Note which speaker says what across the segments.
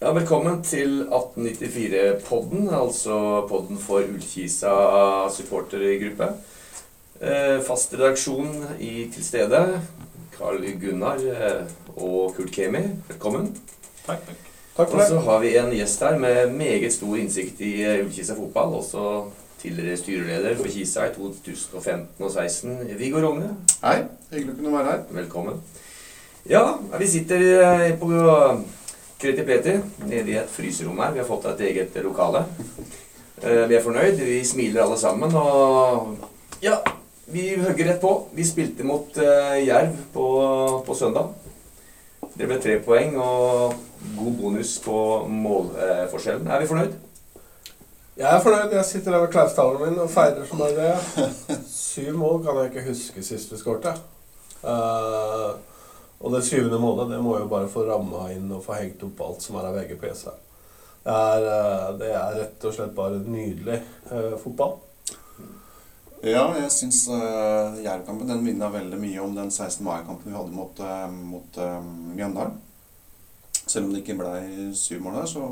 Speaker 1: Ja, velkommen til 1894-podden, altså podden for Ullkisa supportergruppe. Eh, fast redaksjon i til stede. Carl Gunnar eh, og Kurt Kemi, velkommen.
Speaker 2: Takk, takk.
Speaker 3: Takk
Speaker 1: Og så har vi en gjest her med meget stor innsikt i eh, Ullkisa fotball. Også tidligere styreleder for Kisa i 2015 og 2016. Viggo Rogne,
Speaker 3: Hei, hyggelig å kunne være her.
Speaker 1: velkommen. Ja, vi sitter eh, på Kreti Pleti, nede i et fryserom her. Vi har fått et eget lokale. Eh, Vi er fornøyd. Vi smiler alle sammen. Og ja, vi hugger rett på. Vi spilte mot eh, Jerv på, på søndag. Det ble tre poeng og god bonus på målforskjellen. Er vi fornøyd?
Speaker 2: Jeg er fornøyd. Jeg sitter der med klaustalen min og feirer som bare det. Syv mål kan jeg ikke huske sist vi skårte. Eh, og det syvende målet det må jo bare få ramma inn og få hengt opp alt som er av VGPC. Det er, eh, det er rett og slett bare nydelig eh, fotball.
Speaker 3: Ja, jeg syns uh, Jerv-kampen den minna veldig mye om den 16. mai-kampen vi hadde mot, uh, mot uh, Mjøndalen. Selv om det ikke ble syv mål der, så,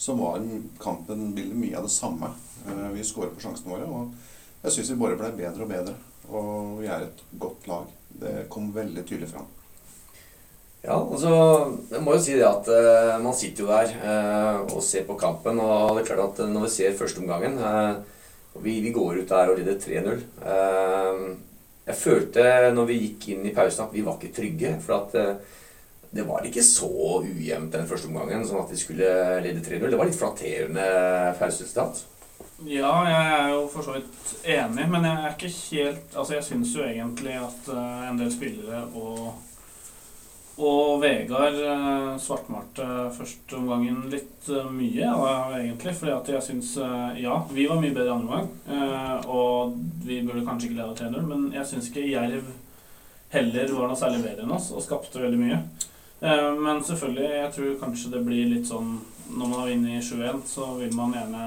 Speaker 3: så var kampen bildet mye av det samme. Uh, vi skårer på sjansene våre, og jeg syns vi bare ble bedre og bedre. Og vi er et godt lag. Det kom veldig tydelig fram.
Speaker 1: Ja, altså, jeg må jo si det at uh, man sitter jo der uh, og ser på kampen, og det er klart at når vi ser førsteomgangen uh, vi, vi går ut der og leder 3-0. Uh, jeg følte når vi gikk inn i pausen at vi var ikke trygge, for at eh, det var ikke så ujevnt den første omgangen, sånn at vi skulle lede 3-0. Det var litt flatterende pauseresultat.
Speaker 4: Ja, jeg er jo for så vidt enig, men jeg er ikke helt Altså, jeg syns jo egentlig at eh, en del spillere og og Vegard uh, svartmalte førsteomgangen litt eh, mye, egentlig. Fordi at jeg syns Ja, vi var mye bedre andre omgang, eh, og vi burde kanskje ikke lede 3-0, men jeg syns ikke Jerv heller var noe særlig bedre enn oss og skapte veldig mye. Eh, men selvfølgelig, jeg tror kanskje det blir litt sånn Når man har vunnet 7-1, så vil man gjerne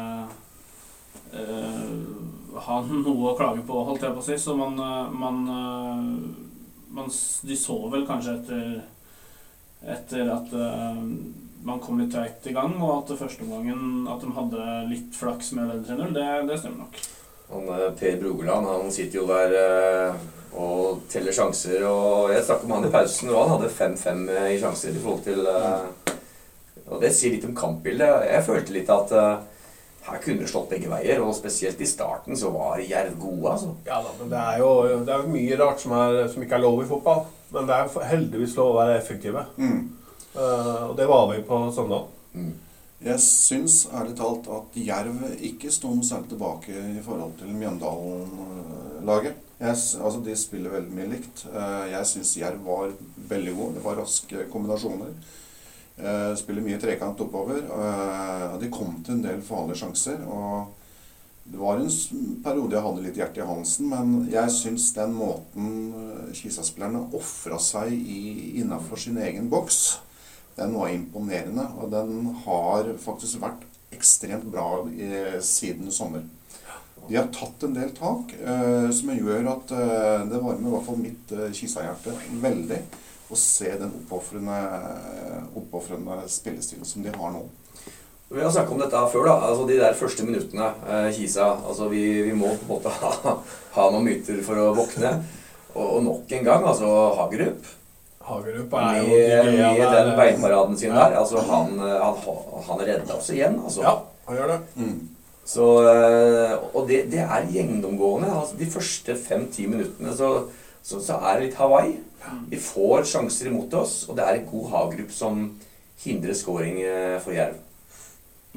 Speaker 4: uh, ha noe å klage på, holdt jeg på å si. Så man, eh, man, eh, man De så vel kanskje etter etter at eh, man kom litt treigt i gang, og at det første omgangen at de hadde litt flaks med den 3-0, det, det stemmer nok.
Speaker 1: Han, eh, per Brogeland han sitter jo der eh, og teller sjanser. og Jeg snakket med han i pausen, og han hadde 5-5 i sjanser i forhold til Og det sier litt om kampbildet. Jeg følte litt at her kunne det slått begge veier, og spesielt i starten så var Jerv gode. altså.
Speaker 2: Ja da, men det er jo det er mye rart som, er, som ikke er lov i fotball. Men det er heldigvis lov å være effektive.
Speaker 3: Mm.
Speaker 2: Uh, og det var vi på søndag.
Speaker 1: Mm.
Speaker 3: Jeg syns ærlig talt at Jerv ikke sto noe særlig tilbake i forhold til Mjøndalen-laget. Jeg Altså, De spiller veldig mye likt. Eh, Jeg syns Jerv var veldig god. Det var raske kombinasjoner. Eh, Spiller mye trekant oppover. Uh, De kom til en del farlige sjanser. og Det var en periode jeg hadde litt hjerte i halsen, men jeg syns den måten eh, Kisa-spillerne ofra seg innafor sin egen boks, den var imponerende, og den har faktisk vært ekstremt bra i, siden sommer. De har tatt en del tak uh, som gjør at det varmer i hvert fall mitt Kisa-hjerte veldig å se den oppofrende spillestilen som de har nå.
Speaker 1: Vi har snakket om dette før. da, altså De der første minuttene, eh, Kisa altså vi, vi må på en måte ha, ha noen myter for å våkne. Og, og nok en gang, altså Hagerup
Speaker 2: Hagerup
Speaker 1: med,
Speaker 2: er jo de
Speaker 1: med den
Speaker 2: beinmaraden
Speaker 1: beinparaden sin
Speaker 2: Ja.
Speaker 1: der. altså Han, eh, han, han redda oss igjen. altså.
Speaker 2: Ja, han gjør det.
Speaker 3: Mm.
Speaker 1: Så, eh, og det, det er gjennomgående. altså De første fem-ti minuttene så, så, så er det litt Hawaii. Vi får sjanser imot oss, og det er en god Hagerup som hindrer scoring eh, for Jerv.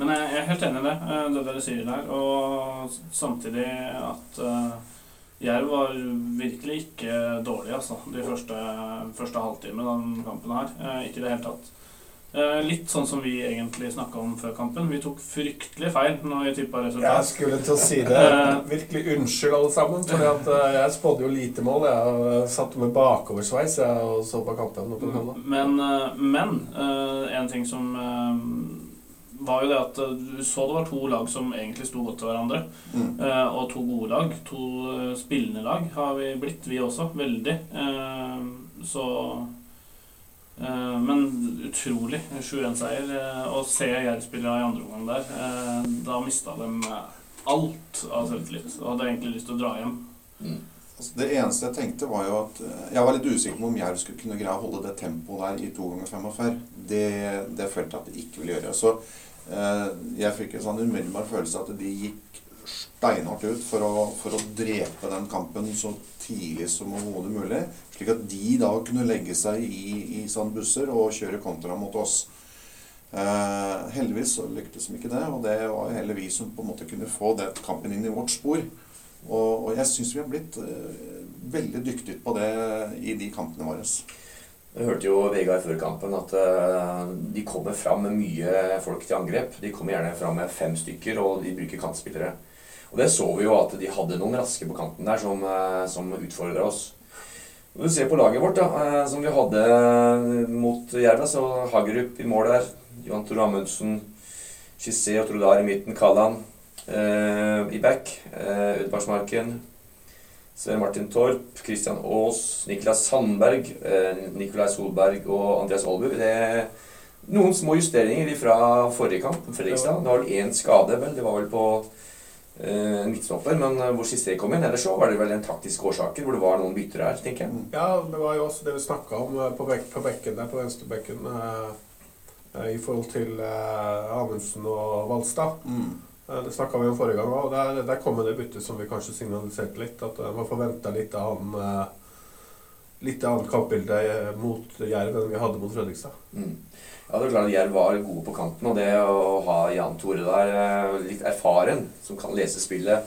Speaker 4: Men jeg er helt enig i det, eh, det dere sier der. Og samtidig at uh, Jerv var virkelig ikke dårlig, altså. De første, første halvtime den kampen her. Eh, ikke i det hele tatt. Eh, litt sånn som vi egentlig snakka om før kampen. Vi tok fryktelig feil når vi tippa
Speaker 2: Jeg skulle til å si det. Virkelig unnskyld, alle sammen. For jeg spådde jo lite mål. Jeg satte med bakoversveis jeg, og så på kampen.
Speaker 4: Men, eh, men eh, en ting som eh, var jo det at eh, du så det var to lag som egentlig sto godt til hverandre.
Speaker 3: Mm.
Speaker 4: Eh, og to gode lag. To eh, spillende lag har vi blitt, vi også. Veldig. Eh, så eh, Men utrolig 7-1-seier. og Å se Jerv-spillere i andre omgang der, eh, da mista de eh, alt av selvtillit. Og hadde egentlig lyst til å dra hjem.
Speaker 1: Mm.
Speaker 3: Altså, det eneste jeg tenkte, var jo at eh, Jeg var litt usikker på om Jerv skulle kunne greie å holde det tempoet der i 2 ganger 45. Det, det følte jeg at de ikke ville gjøre. Så eh, jeg fikk en sånn umiddelbar følelse at de gikk steinhardt ut for å, for å drepe den kampen så tidlig som overhodet mulig. Slik at de da kunne legge seg i, i sånne busser og kjøre kontra mot oss. Eh, heldigvis så lyktes de ikke det, og det var jo heller vi som på en måte kunne få den kampen inn i vårt spor. Og, og jeg syns vi har blitt eh, veldig dyktige på det i de kampene våre.
Speaker 1: Jeg hørte jo Vegard før kampen at eh, de kommer fram med mye folk til angrep. De kommer gjerne fram med fem stykker, og de bruker kantspillere. Og det så vi jo at de hadde noen raske på kanten der som, uh, som utfordra oss. Du ser på laget vårt, da, eh, som vi hadde mot Jerva, så Hagerup i mål der. Johan Tore Amundsen, Chissé og Trodar i midten. Kallan eh, i back. Eh, Udbarsmarken. Svein Martin Torp, Christian Aas, Niklas Sandberg, eh, Nikolai Solberg og Andreas Aalbu. Det er noen små justeringer fra forrige kamp, Fredrikstad. Det var vel én skade, vel. Det var vel på eh, midtstopper, men eh, hvor Cissé kom inn. Ellers så var det vel en taktisk årsaker, hvor det var noen bytter her, tenker jeg.
Speaker 2: Ja, det var jo også det vi snakka om eh, på, bek på bekken der, på venstrebekken, eh, i forhold til eh, Amundsen og Valstad.
Speaker 3: Mm.
Speaker 2: Det snakka vi om forrige gang òg. Der, der kom det byttet som vi kanskje signaliserte litt. At man forventa litt av han eh, Litt annet kampbilde mot Jerv enn vi hadde mot Fredrikstad.
Speaker 1: Mm. Ja, det er klart at Jerv var gode på kanten, og det å ha Jan Tore der, eh, litt erfaren, som kan lese spillet,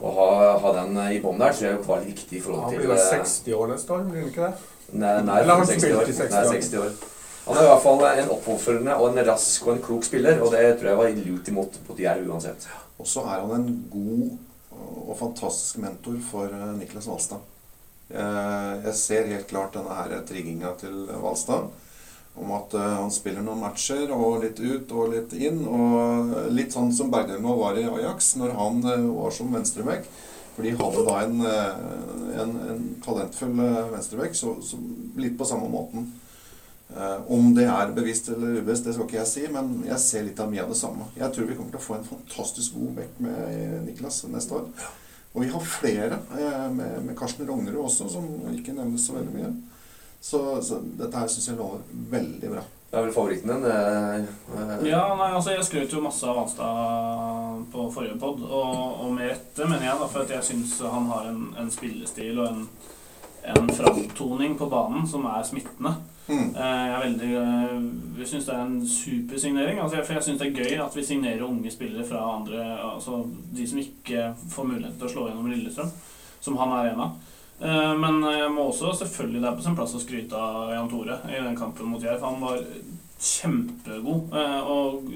Speaker 1: og ha, ha den eh, i bånn der, tror jeg var litt viktig i forhold til
Speaker 2: Han blir
Speaker 1: eh,
Speaker 2: 60 år neste år, blir han ikke det?
Speaker 1: Nei, nei,
Speaker 2: Eller han
Speaker 1: 60 år.
Speaker 2: i 60
Speaker 1: Nei, 60 år. Han er i hvert fall en oppofrende og en rask og en klok spiller, og det tror jeg var lurt imot mot Jerv uansett.
Speaker 3: Og så er han en god og fantastisk mentor for eh, Niklas Valstad. Eh, Jeg ser helt klart denne her trigginga til Valstad. Om at eh, han spiller noen matcher, og litt ut og litt inn. Og litt sånn som Bergdølmo var i Ajax når han eh, var som venstreback. For de hadde da en, eh, en, en talentfull venstreback, så, så litt på samme måten. Eh, om det er bevisst eller ubevisst, det skal ikke jeg si, men jeg ser litt av mye av det samme. Jeg tror vi kommer til å få en fantastisk god vekk med Niklas neste år. Og vi har flere, eh, med, med Karsten Rognerud også, som ikke nevnes så veldig mye. Så, så dette her syns jeg lover veldig bra.
Speaker 1: Det er vel favoritten din? eh, eh,
Speaker 4: Ja, nei, altså Jeg skrøt jo masse av Anstad på forrige pod, og, og med rette, mener jeg. da, For at jeg syns han har en, en spillestil og en, en framtoning på banen som er smittende.
Speaker 3: Mm.
Speaker 4: Eh, Jeg er veldig Jeg syns det er en supersignering. Altså, jeg- for jeg syns det er gøy at vi signerer unge spillere fra andre Altså de som ikke får mulighet til å slå gjennom Lillestrøm, som han er en av. Eh, Men jeg må også selvfølgelig det er på sin plass å skryte av Jan Tore i den kampen mot Jerv. Han var kjempegod, eh, og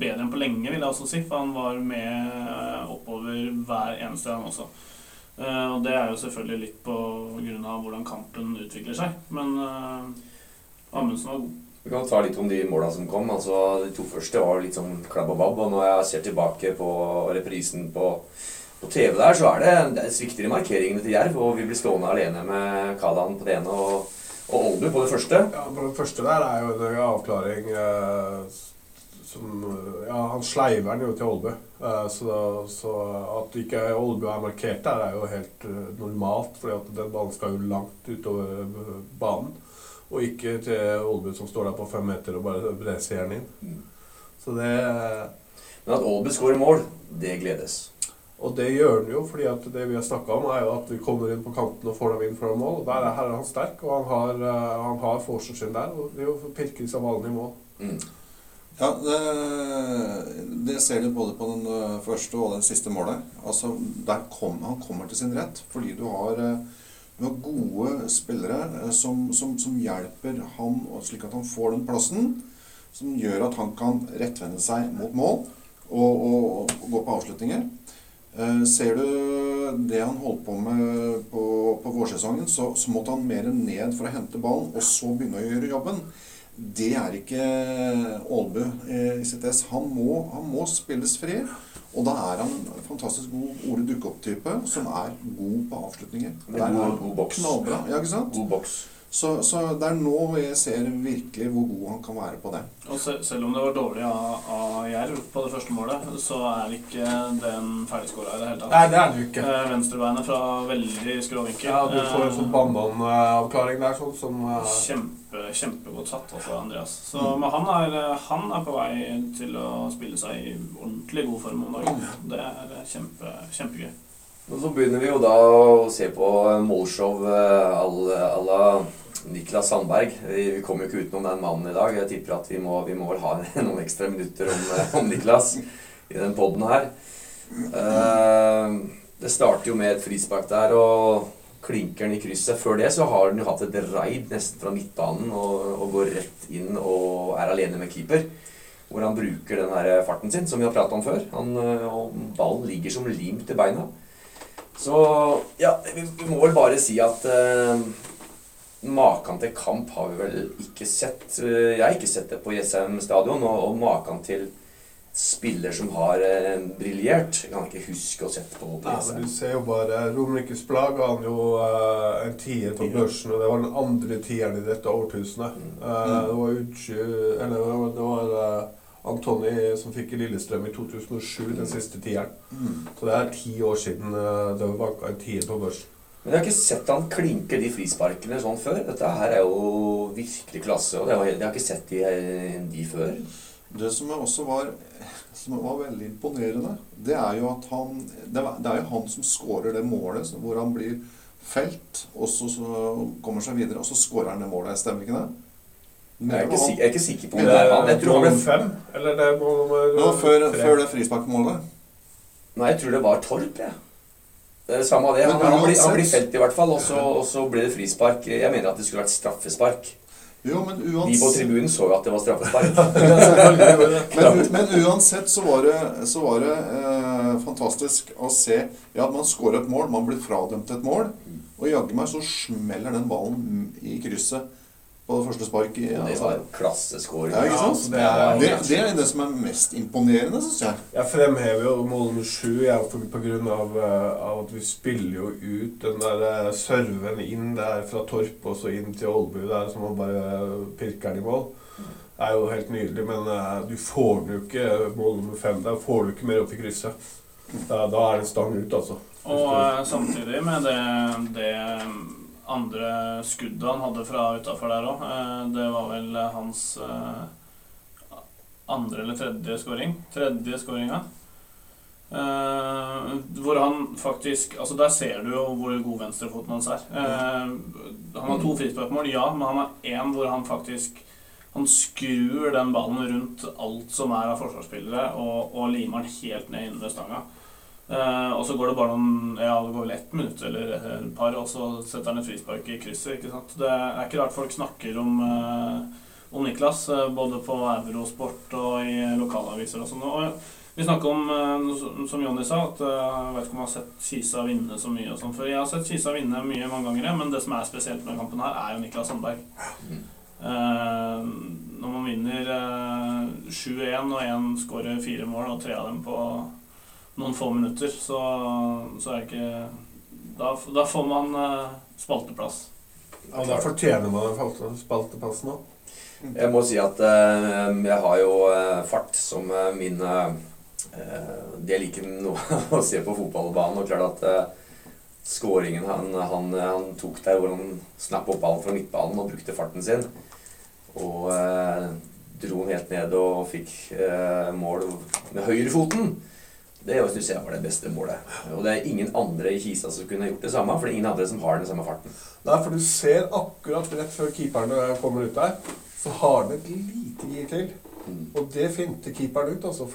Speaker 4: bedre enn på lenge, vil jeg også si. For han var med eh, oppover hver eneste gang også. Og det er jo selvfølgelig litt på grunn av hvordan kampen utvikler seg. Men Amundsen var god.
Speaker 1: Vi kan ta litt om de måla som kom. altså De to første var litt sånn klabb og babb. Og når jeg ser tilbake på reprisen på, på TV der, så er det, det svikter i markeringene til Jerv. Og vi blir stående alene med Kadan på det ene og, og Olbu på det første.
Speaker 2: Ja, på det første der er jo en avklaring eh, som Ja, han sleiver den jo til Olbu. Eh, så, så at ikke Olbu er markert der, er jo helt uh, normalt. at den ballen skal jo langt utover eh, banen. Og ikke til Olbu som står der på fem meter og bare breser den inn.
Speaker 1: Mm.
Speaker 2: Så det
Speaker 1: Men at Olbu skårer mål, det gledes.
Speaker 2: Og det gjør han jo, fordi at det vi har snakka om, er jo at vi kommer inn på kanten og får dem inn fra mål. Der er, her er han sterk, og han har, uh, han har sin der. Og det er jo pirker disse vanlig i mål.
Speaker 1: Mm.
Speaker 3: Ja, det, det ser du både på den første og den siste målet. Altså, kom, Han kommer til sin rett fordi du har, ø, du har gode spillere som, som, som hjelper han slik at han får den plassen. Som gjør at han kan rettvende seg mot mål og, og, og gå på avslutninger. Eh, ser du det han holdt på med på, på vårsesongen, så, så måtte han mer ned for å hente ballen, og så begynne å gjøre jobben. Det er ikke Aalbu eh, i sitt ess. Han må, han må spilles fri. Og da er han en fantastisk god Ole opp-type, som er god på avslutninger.
Speaker 1: God- god boks.
Speaker 3: Knallbra. Ja, ikke sant?
Speaker 1: God boks.
Speaker 3: Så, så det er nå jeg ser virkelig hvor god han kan være på det.
Speaker 4: Og se, selv om det var dårlig av, av Jerv på det første målet, så er ikke den ferdigskåra i det hele tatt.
Speaker 2: Nei, det er det ikke.
Speaker 4: Eh, Venstrebeinet fra veldig skråvinkel.
Speaker 2: Ja, du får en sånn
Speaker 4: Eh,
Speaker 2: bananavklaring der, sånn som eh,
Speaker 4: Kjempe, kjempegodt satt også, Andreas. Så,
Speaker 3: Mm.
Speaker 4: Men han er, han er på vei til å spille seg i ordentlig god form om dagen. Det er kjempe, kjempegøy.
Speaker 1: Og så begynner vi jo da å se på målshow à la Niklas Sandberg. Vi, kommer jo ikke utenom den mannen i dag. Jeg tipper at vi må, vi må vel ha noen ekstra minutter om, eh, om Niklas i den poden her. Eh, det starter jo med et frispark der, og klinker den i krysset. Før det så har den jo hatt et raid nesten fra midtbanen og, og går rett inn og er alene med keeper. Hvor han bruker den her farten sin, som vi har pratet om før. Han, eh, og ballen ligger som limt til beina. Så ja, vi, vi må vel bare si at eh, Maken til kamp har vi vel ikke sett. Eh, Jeg har ikke sett det på Jessheim stadion. Og, og maken til spiller som har eh, briljert, kan jeg ikke huske å sette på. på
Speaker 2: Nei, men du ser jo bare Romerikes Blad ga han jo eh, en tier på børsen, og det var den andre tieren i dette årtusenet.
Speaker 1: Mm.
Speaker 2: Eh, det var Utsju Eller det var, det var eh, Antony som fikk i Lillestrøm i 2007, den siste tieren.
Speaker 3: Mm.
Speaker 2: Så det er ti år siden eh, det var vanka en tier på børsen.
Speaker 1: Men jeg har ikke sett han klinke de frisparkene sånn før. Dette her er jo virkelig klasse, og det var, jeg har ikke sett de, de før.
Speaker 3: Det som også var, som var veldig imponerende, det er jo at han Det, var, det er jo han som skårer det målet så- hvor han blir felt, og så, så kommer seg videre, og så skårer han det målet. Stemmer ikke det?
Speaker 1: Jeg er ikke, jeg er ikke sikker på om det er han. Jeg tror han ble
Speaker 2: fem? Eller det nummer
Speaker 3: Det var før, før det frisparkmålet.
Speaker 1: Nei, jeg tror det var Torp, jeg. Er Samme av det. Han, han, blir, han
Speaker 3: uansett-
Speaker 1: blir felt i hvert fall, og så, blir det frispark. Jeg mener at det skulle vært straffespark.
Speaker 3: Jo, men
Speaker 1: Vi på tribunen så jo at det var straffespark.
Speaker 3: men, men uansett så var det, så var det eh, fantastisk å se Ja, man skårer et mål, man blir fradømt et mål, og jaggu meg så smeller den ballen i krysset på det første sparket.
Speaker 1: Det
Speaker 3: Altså.
Speaker 1: var klasseskåring.
Speaker 3: Ja, ikke sant?
Speaker 2: altså, det er-
Speaker 3: Det, det er det som er mest imponerende, syns jeg.
Speaker 2: Jeg fremhever jo mål nummer sju pga. på grunn av, eh, at vi spiller jo ut den der eh, serven inn der fra Torp og så inn til Ålbu der, som man bare pirker den i mål. Det er jo helt nydelig, men eh, du får den jo ikke mål nummer fem. Der får du ikke mer opp i krysset. Da, da er det en stang ut, altså.
Speaker 4: Og samtidig med det, det andre skuddet han hadde fra utafor der òg, det var vel hans eh, andre eller tredje scoring. Tredje scoringa. Uh, hvor han faktisk Altså Der ser du jo hvor god venstrefoten hans er. Uh, han har to frisparkmål, ja, men han har én hvor han faktisk han skrur den ballen rundt alt som er av forsvarsspillere, og, og limer den helt ned inne ved stanga. Eh, og så går det bare noen Ja, det går vel ett minutt eller et par, og så setter han et frispark i krysset. ikke sant? Det er ikke rart folk snakker om, eh, om Niklas, eh, både på Eurosport og i lokalaviser og sånn. Og vi snakker om, som Jonny sa, at jeg vet ikke om jeg har sett Kisa vinne så mye og sånn før. Jeg har sett Kisa vinne mye mange ganger, men det som er spesielt med kampen her, er jo Niklas Sandberg. Når man vinner eh, 7-1, og én skårer fire mål, og tre av dem på noen få minutter, så, så er det ikke Da, da får man uh, spalteplass.
Speaker 2: Ja, da fortjener man en spalteplass nå.
Speaker 1: Jeg må si at uh, jeg har jo uh, fart som min Det jeg liker nå å se på fotballbanen. Og klart at skåringen han, han, han tok der hvor han snappa opp ballen fra midtbanen og brukte farten sin. Og eh, dro den helt ned og fikk eh, mål med høyrefoten. Det syns jeg var det beste målet. Og det er ingen andre i Kisa som kunne gjort det samme. For det er ingen andre som har den samme farten.
Speaker 2: Nei, for du ser akkurat rett før keeperen kommer ut der, så har han et lite gir til.
Speaker 1: Mm.
Speaker 2: Og det finter keeperen ut. altså.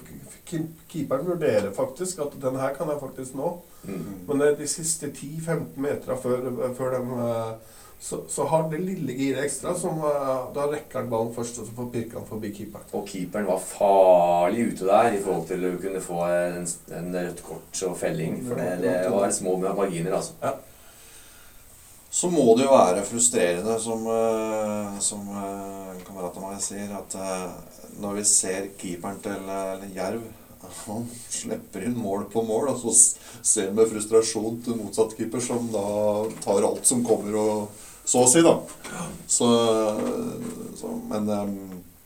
Speaker 2: Keeperen vurderer faktisk at den her kan jeg faktisk nå.
Speaker 1: Mm.
Speaker 2: Men det er de siste 10-15 meterne før, før de eh, så, så har det lille giret ekstra, som eh, da rekker han ballen først, og så får pirka han forbi keeperen.
Speaker 1: Og keeperen var farlig ute der i forhold til å kunne få en, en rødt kort og felling. For det, det var små marginer, altså.
Speaker 3: Så må det jo være frustrerende, som, eh, som eh, kameraten meg sier, at når vi ser keeperen til Jerv han slipper inn mål på mål, og så ser vi med frustrasjon til motsatt keeper, som da tar alt som kommer og Så å si, da. Så, så Men eh,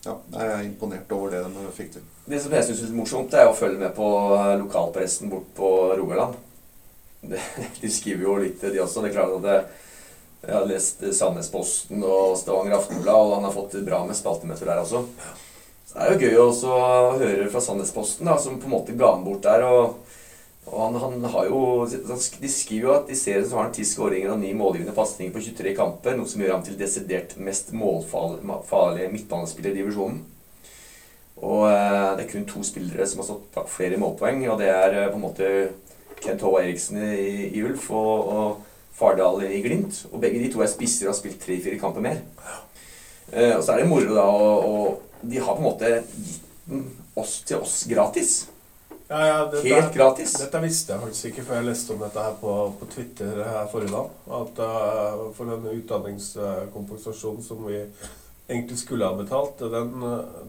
Speaker 3: ja, jeg er imponert over det de fikk til.
Speaker 1: Det som jeg syns er morsomt, det er å følge med på lokalpressen bort på Rogaland. De skriver jo litt, de også. Det er klart at det, jeg har lest Sandnesposten og Stavanger Aftenblad, og han har fått bra med spaltemøter der også. Så det er jo gøy også å høre fra Sandnesposten, da, som på en måte ga han bort der. og og han, han, har jo, De skriver jo at i serien så har han ti skåringer og ni målgivende pasninger på 23 kamper, noe som gjør ham til desidert mest målfarlige midtbanespiller i divisjonen. Og eh, det er kun to spillere som har stått flere målpoeng, og det er eh, på en måte Kent Håvard Eriksen i, i Ulf og, og Fardal i Glimt. Og begge de to er spisser og har spilt tre-fire kamper mer. Eh, og så er det moro, da, og, og de har på en måte gitt den oss til oss gratis.
Speaker 2: Ja, ja, dette,
Speaker 1: Helt gratis.
Speaker 2: Dette visste jeg faktisk ikke før jeg leste om dette her på, på Twitter her forrige dag. At uh, for den utdanningskompensasjonen som vi egentlig skulle ha betalt, den,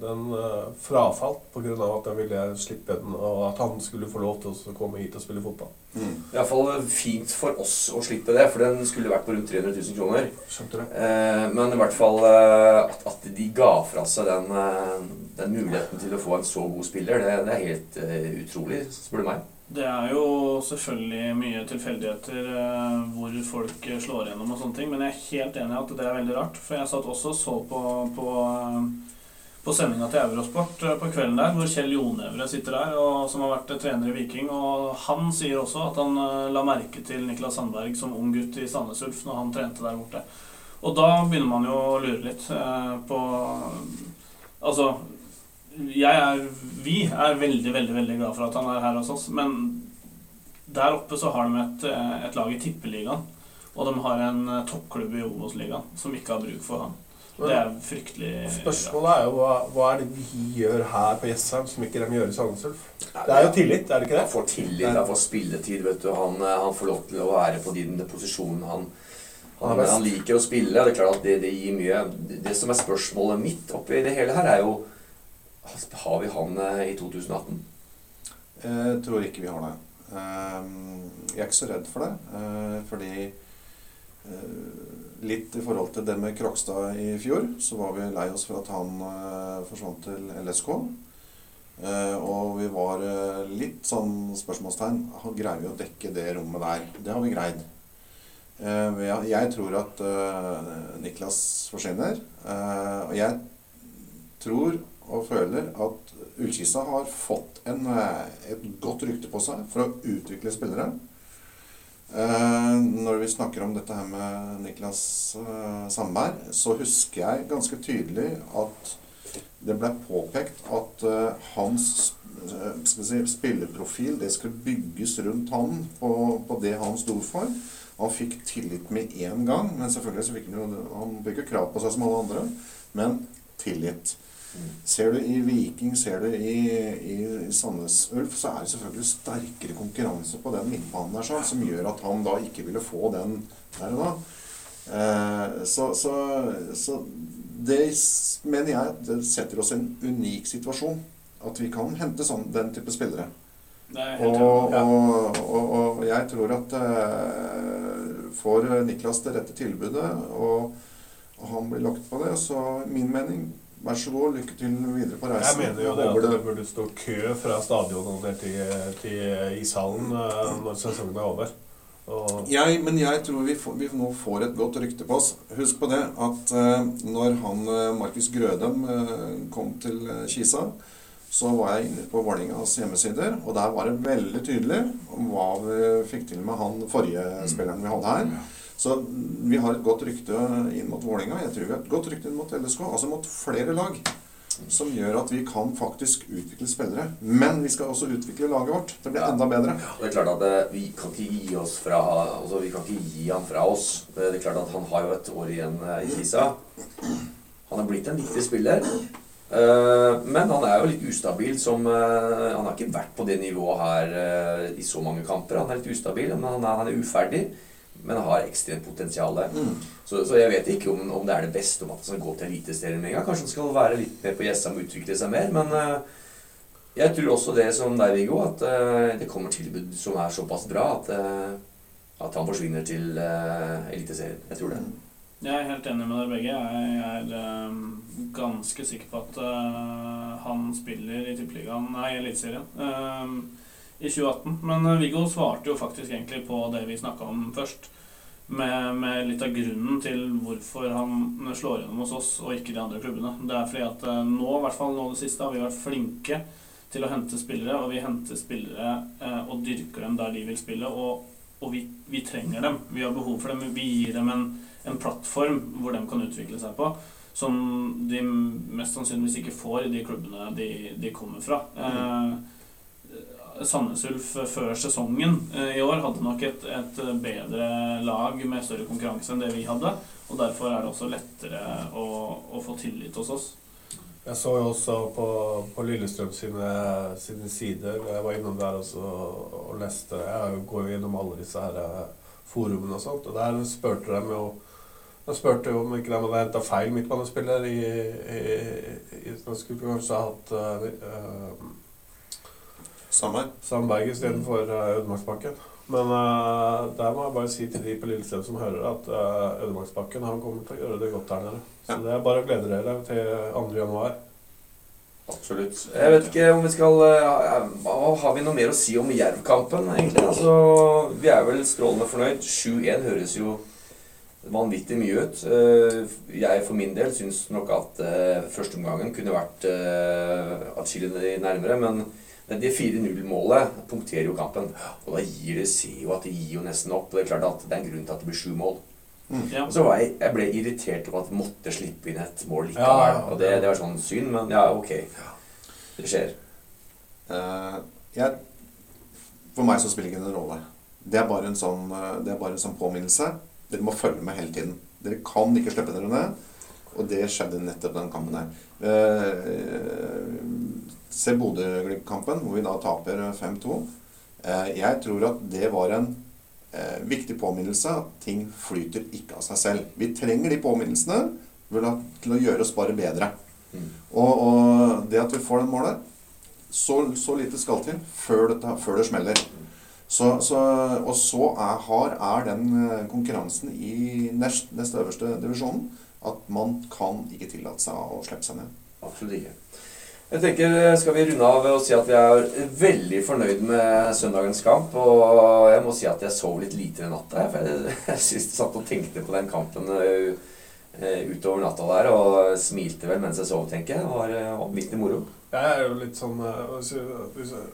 Speaker 2: den uh, frafalt pga. at jeg ville slippe den, og at han skulle få lov til å komme hit og spille fotball.
Speaker 3: Mm.
Speaker 1: Iallfall fint for oss å slippe det, for den skulle vært på rundt 300 000 kroner.
Speaker 2: Skjønte du?
Speaker 1: Eh, men i hvert fall eh, at, at de ga fra seg den, eh, den muligheten til å få en så god spiller, det, det er helt eh, utrolig, spør du meg.
Speaker 4: Det er jo selvfølgelig mye tilfeldigheter eh, hvor folk slår gjennom og sånne ting, men jeg er helt enig i at det er veldig rart. For jeg satt også og så på, på, eh, på sendinga til Eurosport eh, på kvelden der, hvor Kjell Jonevre sitter der, og, som har vært trener i Viking. Og han sier også at han la merke til Niklas Sandberg som ung gutt i Sandnes Ulf når han trente der borte. Og da begynner man jo å lure litt på Altså er, vi er veldig, veldig veldig glad for at han er her hos oss. Men der oppe så har de et, eh, et lag i Tippeligaen. Og de har en eh, toppklubb i Obos-ligaen som ikke har bruk for han. Det er fryktelig
Speaker 2: Spørsmålet er jo hva, hva er det vi gjør her på Jessheim som ikke de gjør i Sandnesulf? Det er jo tillit, er det ikke det?
Speaker 1: Han får tillit, han får spilletid, vet du. Han, eh, han får lov til å være på den posisjonen han,
Speaker 2: Han
Speaker 1: han, han liker å spille. Det er klart at det, det gir mye. Det, det som er spørsmålet mitt oppi det hele her, er jo Har vi han eh, i 2018?
Speaker 3: Jeg tror ikke vi har det. Eh, Jeg er ikke så redd for det, eh, fordi eh, Litt i forhold til det med Krokstad i fjor, så var vi lei oss for at han eh, forsvant til LSK. Eh, Og vi var eh, litt sånn spørsmålstegn. Greier vi å dekke det rommet der? Det har vi greid. Eh, Jeg tror at eh, Niklas forsvinner. Eh, Og jeg tror og føler at Ullkisa har fått en, eh, et godt rykte på seg for å utvikle spillere. Eh, når vi snakker om dette her med Niklas eh, Sandberg, så husker jeg ganske tydelig at det ble påpekt at eh, hans eh, si, spillerprofil det skulle bygges rundt han på, på det han sto for. Han fikk tillit med en gang, men selvfølgelig så fikk han jo Han fikk jo krav på seg som alle andre, men tillit. Ser du i Viking, ser du i, i, i Sandnes Ulf, så er det selvfølgelig sterkere konkurranse på den midtbanen der, sånn, som gjør at han da ikke ville få den der og da. Eh, så, så, så det mener jeg det setter oss i en unik situasjon. At vi kan hente sånn, den type spillere.
Speaker 4: Er
Speaker 3: Og,
Speaker 4: ja.
Speaker 3: og, og, og jeg tror at eh, får Niklas det rette tilbudet, og han blir lagt på det, så min mening Vær så god, lykke til videre på reisen.
Speaker 2: Jeg mener jo det at det burde stå kø fra stadionet og ned til, til ishallen eh, når sesongen er over.
Speaker 3: Jeg, men jeg tror vi, får, vi nå får et godt rykte på oss. Husk på det at eh, når han eh, Markus Grødem kom til Kisa, så var jeg inne på Vålerengas hjemmesider, og der var det veldig tydelig om hva vi fikk til med han forrige spilleren vi hadde her. Så vi har et godt rykte inn mot Vålerenga. Jeg tror vi har et godt rykte inn mot LSK, altså mot flere lag. Som gjør at vi kan faktisk utvikle spillere. Men vi skal også utvikle laget vårt. Det blir enda bedre.
Speaker 1: Det er klart at eh, vi kan ikke gi oss fra Altså, vi kan ikke gi han fra oss. Det er klart at han har jo et år igjen eh, i Kisa. Han er blitt en viktig spiller. Eh, Men han er jo litt ustabil som Han har ikke vært på det nivået her i så mange kamper. Han er litt ustabil, men han er, han er uferdig. Men har ekstremt potensial.
Speaker 3: Mm.
Speaker 1: Så, så jeg vet ikke om, om det er det beste om at han skal gå til Eliteserien med en gang. Kanskje han skal være litt mer på Jessheim og utvikle seg mer. Men uh, jeg tror også det som deg, Viggo, at uh, det kommer tilbud som er såpass bra at, uh, at han forsvinner til uh, Eliteserien. Jeg tror det.
Speaker 4: Jeg er helt enig med dere begge. Jeg er um, ganske sikker på at han spiller i Tippeligaen, nei, Eliteserien, eh, i 2018. Men eh, Viggo svarte jo faktisk egentlig på det vi snakka om først. Med, med litt av grunnen til hvorfor han slår gjennom hos oss og ikke de andre klubbene. Det er fordi at eh, nå, i hvert fall nå det siste, har vi vært flinke til å hente spillere, og vi henter spillere eh, og dyrker dem der de vil spille. Og, og vi, vi trenger dem. Vi har behov for dem. Vi gir dem en en plattform hvor de kan utvikle seg på, som de mest sannsynligvis ikke får i de klubbene de, de kommer fra. Eh, Sandnes Ulf før sesongen eh, i år hadde nok et, et, bedre lag med større konkurranse enn det vi hadde. Og derfor er det også lettere å, å få tillit hos oss.
Speaker 2: Jeg så jo også på, på Lillestrøm sine, sine, sider. Jeg var innom der også og leste. Jeg går jo gjennom alle disse her eh, forumene og sånt. Og der spurte de jo jeg spurte om ikke de hadde henta feil midtbanespiller i, i, i i, skulle kanskje ha hatt uh,
Speaker 3: Sandberg.
Speaker 2: Sandberg istedenfor uh, Ødemarksbakken. Men uh, der må jeg bare si til de på Lillestrøm som hører, at uh, Ødemarksbakken han kommer til å gjøre det godt der nede. Så ja. det er bare å glede dere til 2. januar.
Speaker 1: Absolutt. Jeg vet ikke om vi skal Har vi noe mer å si om Jerv-kampen, egentlig? Altså, vi er vel strålende fornøyd. 7-1 høres jo vanvittig mye ut. Eh, jeg for min del syns nok at uh, førsteomgangen kunne vært uh, atskillig nærmere. Men det 4-0-målet punkterer jo kampen. Og da gir det seg jo at det gir jo nesten opp. Og det er klart at det er en grunn til at det blir sju mål. Mm. Ja. Og så var jeg, jeg ble irritert over at jeg måtte slippe inn et mål likevel. Ja, ja, og det, det, var sånn synd, men ja, ok. Det skjer.
Speaker 3: Uh, jeg, for meg så spiller det ikke en rolle. Det er bare en sånn, det er bare en sånn påminnelse dere må følge med hele tiden. Dere kan ikke slippe dere ned. Og det skjedde nettopp den kampen der. Eh, se Bodø-Glimt-kampen, hvor vi da taper 5-2. Eh, jeg tror at det var en eh, viktig påminnelse ting flyter ikke av seg selv. Vi trenger de påminnelsene til å gjøre oss bare bedre. Mm. Og, og, det at vi får den målet så, så lite skal til før, dette, før det smeller. Så, så, og så er, har, er den eh, konkurransen i nest, nest øverste divisjonen at man kan ikke tillate seg å slippe seg ned.
Speaker 1: Absolutt ikke. Jeg tenker, eh, Skal vi runde av og si at vi er veldig fornøyd med søndagens kamp. Og jeg må si at jeg sov litt lite i natta. For jeg, jeg jeg satt og tenkte på den kampen uh, utover natta der. Og smilte vel mens jeg sov, tenker jeg. Det var vanvittig moro.
Speaker 2: Jeg er jo litt sånn eh,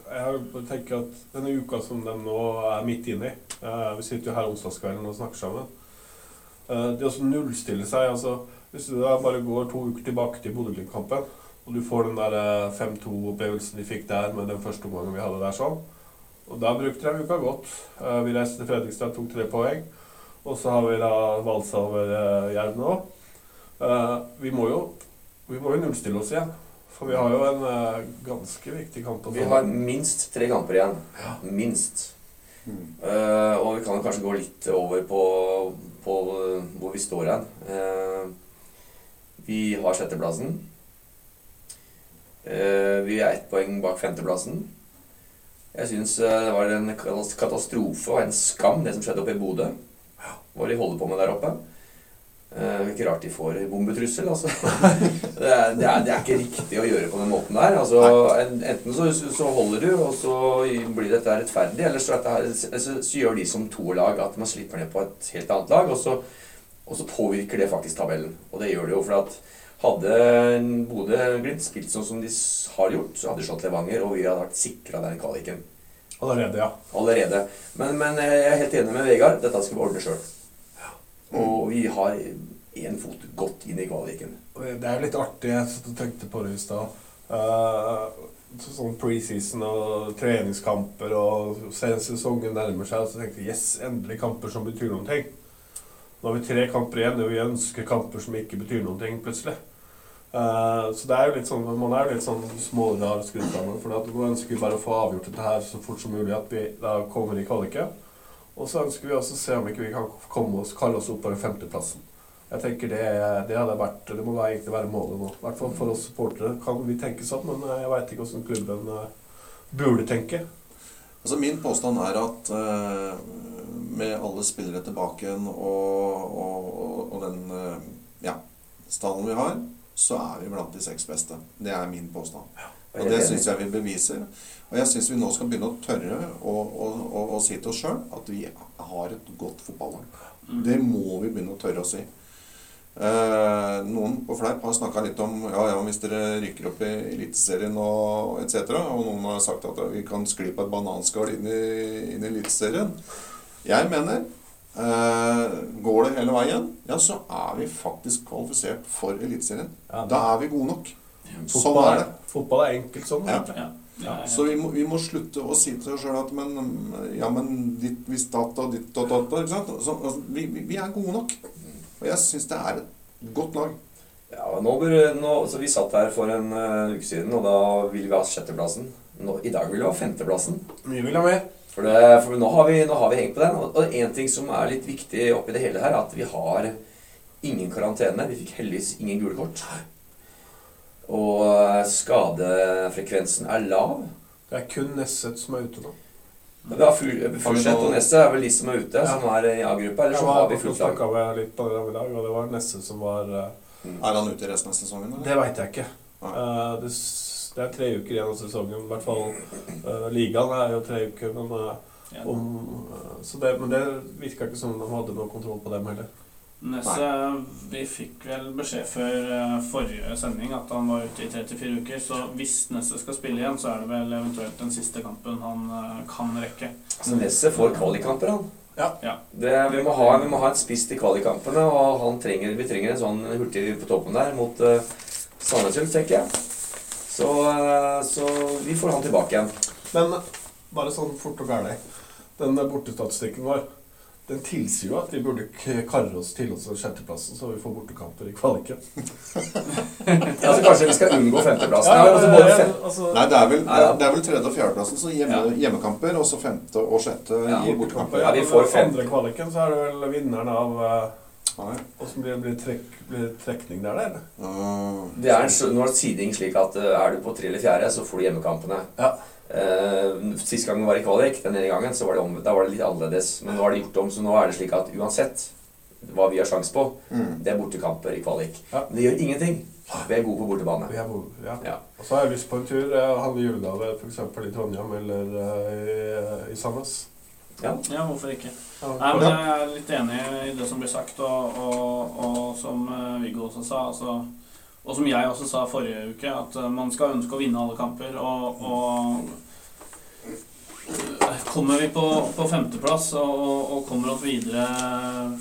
Speaker 2: Jeg tenker at denne uka som de nå er midt inne i eh, Vi sitter jo her onsdagskvelden og snakker sammen. Eh, det å nullstille seg altså, Hvis du bare går to uker tilbake til Bodø-Glimt-kampen, og du får den der 5-2-opplevelsen de fikk der med den første omgangen vi hadde der sånn Og da brukte de uka godt. Vi reiste til Fredrikstad, tok tre poeng. Og så har vi da valsa over Jerv nå. Vi må jo vi må jo nullstille oss igjen. For vi har jo en uh, ganske viktig kamp.
Speaker 1: Vi har minst tre kamper igjen. Ja. Minst. Mm. Uh, og vi kan kanskje gå litt over på, på hvor vi står hen. Uh, vi har sjetteplassen. vi er ett poeng bak femteplassen. Jeg syns det var en katastrofe og en skam, det som skjedde oppe i Bodø. Hva de holder på med der oppe. Uh, ikke rart de får bombetrussel. Altså. det, er, det, er, det, er, ikke riktig å gjøre på den måten der. Altså, enten så, så, holder du, og så blir dette rettferdig, eller så, dette, så, så gjør de som to lag at man slipper ned på et helt annet lag, og så, og så påvirker det faktisk tabellen. Og det gjør det jo, for at hadde Bodø-Glimt spilt sånn som de har gjort, så hadde de slått Levanger, og vi hadde vært sikra den kvaliken.
Speaker 2: Allerede, ja.
Speaker 1: Allerede. Men, men jeg er helt enig med Vegard. Dette skal vi ordne sjøl. Og vi har én fot godt inn i kvaliken.
Speaker 2: Det er jo litt artig. Jeg tenkte på det i stad. Uh, sånn preseason og treningskamper og sesongen nærmer seg, og så tenkte jeg yes, endelig kamper som betyr noen ting. Nå har vi tre kamper igjen, og vi ønsker kamper som ikke betyr noen ting, plutselig. Uh, så det er jo litt sånn, man er jo litt sånn smårar skrudd sammen. For nå ønsker vi bare å få avgjort dette her så fort som mulig, at vi da kommer i kvaliken. Og så ønsker vi også å se om ikke vi kan komme oss, kalle oss opp på den femteplassen. Jeg tenker det, det, hadde vært, det må egentlig være målet nå. I hvert fall for oss supportere kan vi tenke sånn, men jeg veit ikke hvordan klubben uh, burde tenke.
Speaker 3: Altså Min påstand er at uh, med alle spillere tilbake igjen og, og, og, den uh, ja, stallen vi har, så er vi blant de seks beste. Det er min påstand. Og det syns jeg vi beviser. Og jeg syns vi nå skal begynne å tørre å, å, å, å si til oss sjøl at vi har et godt fotballag.
Speaker 4: Mm.
Speaker 3: Det må vi begynne å tørre å si. Eh, noen på Fleip har snakka litt om ja, ja, hvis dere rykker opp i Eliteserien og etc. Og noen har sagt at vi kan skli på et bananskall inn i, inn i Eliteserien. Jeg mener eh, går det hele veien, ja, så er vi faktisk kvalifisert for Eliteserien.
Speaker 2: Ja,
Speaker 3: Da er vi gode nok. Sånn er det.
Speaker 2: Fotball er enkelt sånn.
Speaker 3: Ja.
Speaker 4: Ja. Ja, ja.
Speaker 3: Så vi må, vi må slutte å si til oss sjøl at men, ja, men ditt hvis data og ditt og data ikke sant? Så, altså, vi, vi, er gode nok. Og jeg syns det er et godt lag.
Speaker 1: Ja, nå bør, nå, så Vi satt her for en uh, uke siden, og da ville vi ha sjetteplassen. Nå, I dag vil vi ha femteplassen.
Speaker 2: Mye vil ha mer.
Speaker 1: For, det, for nå, har vi, nå har vi hengt på den. Og, en ting som er litt viktig oppi det hele her, er at vi har ingen karantene. Vi fikk heldigvis ingen gule kort. Og eh, skadefrekvensen er lav.
Speaker 2: Det er kun Nesset som er ute nå.
Speaker 1: Vi har full, Fullsett og Nesset er vel de som er ute,
Speaker 2: Ja.
Speaker 1: som er i A-gruppa. Eller så har vi fullt lag.
Speaker 2: Jeg med litt på det i dag, og det var Nesset som var mm.
Speaker 3: Er han ute i resten av sesongen? Eller?
Speaker 2: Det veit jeg ikke. Eh, det, det er tre uker igjen av sesongen. I hvert fall uh, ligaen er jo tre uker. Men,
Speaker 4: uh,
Speaker 2: om, uh, så det, men det virka ikke som de hadde noe kontroll på dem heller.
Speaker 4: Nesse, vi fikk vel beskjed før eh, forrige sending at han var ute i 34 uker. Så hvis Nesse skal spille igjen, så er det vel eventuelt den siste kampen han eh, kan rekke.
Speaker 1: Så Nesse får kvalikkamper, han.
Speaker 2: Ja.
Speaker 4: Ja.
Speaker 1: Det, vi, må ha, vi må ha en spiss til kvalikkampene, og han trenger, vi trenger en sånn hurtig på toppen der mot uh, Sandnesund, tenker jeg. Så, uh, så vi får han tilbake igjen.
Speaker 2: Men bare sånn fort og gærlig. Den bortestatistikken vår den tilsier jo at vi burde karre oss til oss sjetteplassen, så vi får bortekamper i kvaliken.
Speaker 1: Altså, kanskje vi skal unngå femteplassen. Ja, altså,
Speaker 2: ja,
Speaker 1: både
Speaker 2: ja,
Speaker 1: fem,
Speaker 2: altså,
Speaker 3: Nei, det er vel, det er vel tredje- og fjerdeplassen, så hjemme,
Speaker 4: Ja.
Speaker 3: hjemmekamper, og så femte og sjette
Speaker 1: Ja,
Speaker 3: gir
Speaker 2: bortekamper.
Speaker 1: Ja, vi får fem.
Speaker 2: andre kvaliken så er det vel vinneren av
Speaker 3: Nei.
Speaker 2: Åssen blir, blir, trekk, blir trekning der, eller?
Speaker 3: Uh,
Speaker 1: det er en nå er siding slik at eh, er du på tre eller fjerde, så får du hjemmekampene.
Speaker 2: Ja.
Speaker 1: Eh, Sist gang var i kvalik, den ene gangen, så var det, om, da var det litt annerledes. Men nå har det gjort om, så nå er det slik at uansett hva vi har sjanse på,
Speaker 3: mm.
Speaker 1: det er bortekamper i kvalik.
Speaker 2: Ja.
Speaker 1: Men det gjør ingenting. Vi er gode på bortebane.
Speaker 2: Vi er gode, ja.
Speaker 1: Ja.
Speaker 2: Og så har jeg lyst på en tur. Halve hadde julegave f.eks. i Trondheim eller uh, i, i Sandnes.
Speaker 1: Ja.
Speaker 4: Ja, hvorfor ikke?
Speaker 2: Ja,
Speaker 4: Nei, men Jeg er litt enig i det som blir sagt, og, og, og som eh, Viggo også sa. Altså, og som jeg også sa forrige uke, at eh, man skal ønske å vinne alle kamper. Og, og eh, kommer vi på, på femteplass og, og, kommer oss videre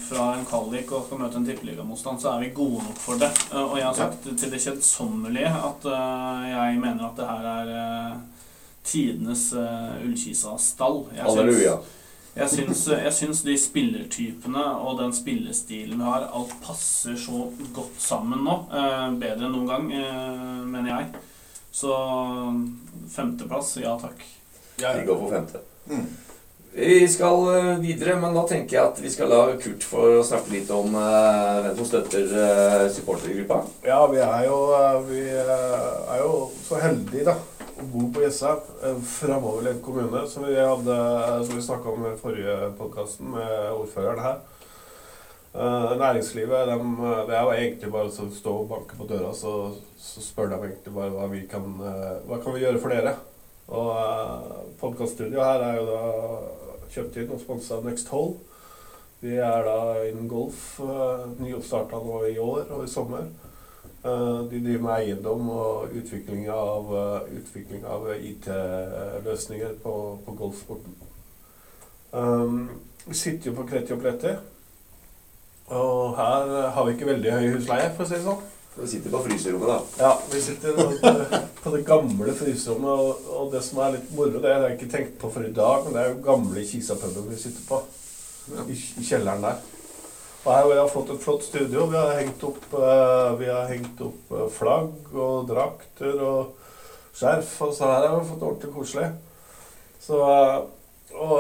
Speaker 4: fra en kvalik og skal møte en tippeligamotstand, så er vi gode nok for det. Eh, Og jeg har sagt til det kjedsommelige at jeg mener at det her er tidenes uh, Ullkisa-stall. Jeg
Speaker 1: Halleluja.
Speaker 4: Jeg syns, jeg syns de spillertypene og den spillestilen vi har, alt passer så godt sammen nå. Eh, bedre enn noen gang, eh, mener jeg. Så femteplass, ja takk.
Speaker 1: Vi går for femte.
Speaker 3: Mm.
Speaker 1: Vi skal eh, videre, men da tenker jeg at vi skal la Kurt få snakke litt om eh, hvem som støtter supportergruppa.
Speaker 2: Ja, vi er jo, vi er jo så heldige, da. Bo på Jessheim, en framoverlent kommune, som vi hadde vi snakka om i forrige podkasten med ordføreren her. Eh, næringslivet, eh, det er jo egentlig bare å stå og banke på døra, så, så spør de egentlig bare hva vi kan eh, Hva kan vi gjøre for dere? Og podkaststudioet her er jo da kjøpt inn og sponsa av Next Hole. Vi er da innen golf, nyoppstarta nå i år og i sommer. Eh, de driver med eiendom og utvikling av, eh, utvikling av IT-løsninger på, på golfsporten. Um, vi sitter jo på Kreti og Pletti, og her har vi ikke veldig høy husleie, for å si det sånn.
Speaker 1: Vi sitter på fryserommet, da.
Speaker 2: Ja, vi sitter på, det gamle fryserommet, og, og det som er litt moro, det har jeg ikke tenkt på for i dag, men det er jo gamle Kisa-puben vi sitter på. I, I kjelleren der. Og her har vi fått et flott studio. Vi har hengt opp, eh, vi har hengt opp eh, flagg og drakter og skjerf, og så her har vi fått det ordentlig koselig. Så eh, Og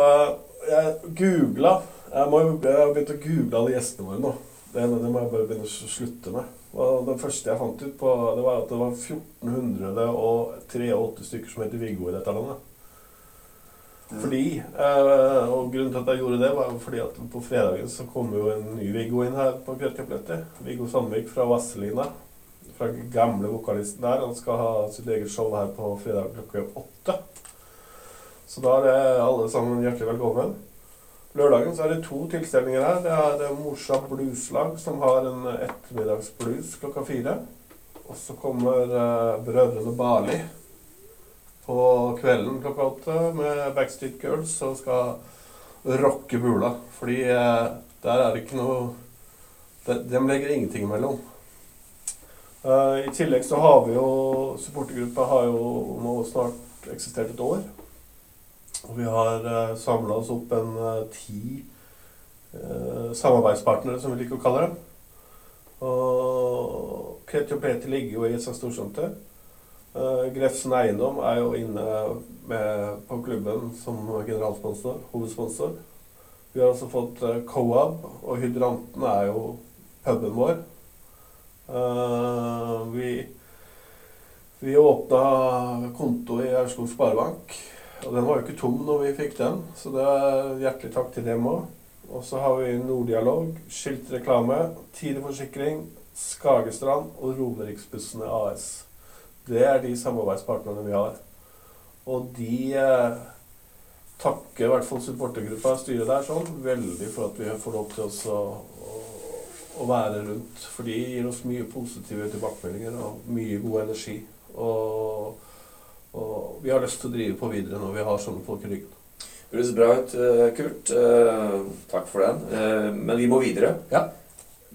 Speaker 2: jeg googla Jeg må jeg har begynt å google alle gjestene våre nå. Det, det må jeg bare begynne å slutte med. Og det første jeg fant ut på, det var at det var 1483 stykker som heter Viggo i dette landet. Fordi, eh, og grunnen til at jeg gjorde det, var fordi at på fredagen så kom jo en ny Viggo inn her på Kveldkaplettet. Viggo Sandvik fra Vasselina. Fra gamle vokalisten der. Han skal ha sitt eget show her på fredag klokka åtte. Så da er det alle sammen hjertelig velkommen. Lørdagen så er det to tilstelninger her. Det er det Morsa Blueslag som har en ettermiddagsblues klokka fire. Og så kommer eh, Brødrene Barli på kvelden klokka åtte med Backstreet Girls og skal rocke bula. Fordi eh, der er det ikke noe de, De legger ingenting imellom. Eh, I tillegg så har vi jo Supportergruppa har jo nå snart eksistert et år. Og vi har eh, samla oss opp en eh, ti eh, samarbeidspartnere, som vi liker å kalle dem. Og Kreti og Pleti ligger jo i Esa Storsenter. Uh, Grefsen Eiendom er jo inne med, på klubben som generalsponsor, hovedsponsor. Vi har også fått uh, Coab, og Hydranten er jo puben vår. Uh, vi vi åpna konto i Aurskog Sparebank. Og den var jo ikke tom når vi fikk den, så det er hjertelig takk til dem òg. Og så har vi Norddialog, Skilt reklame, Tide forsikring, Skagestrand og Romeriksbussene AS. Det er de samarbeidspartnerne vi har. Og de eh, takker i hvert fall supportergruppa, styret der, sånn, veldig for at vi får lov til oss å, å, å være rundt. For de gir oss mye positive tilbakemeldinger og mye god energi. Og og vi har lyst til å drive på videre når vi har sånne folk i ryggen.
Speaker 1: Høres bra ut, eh, Kurt. Eh, takk for den. Eh, men vi må videre.
Speaker 2: Ja.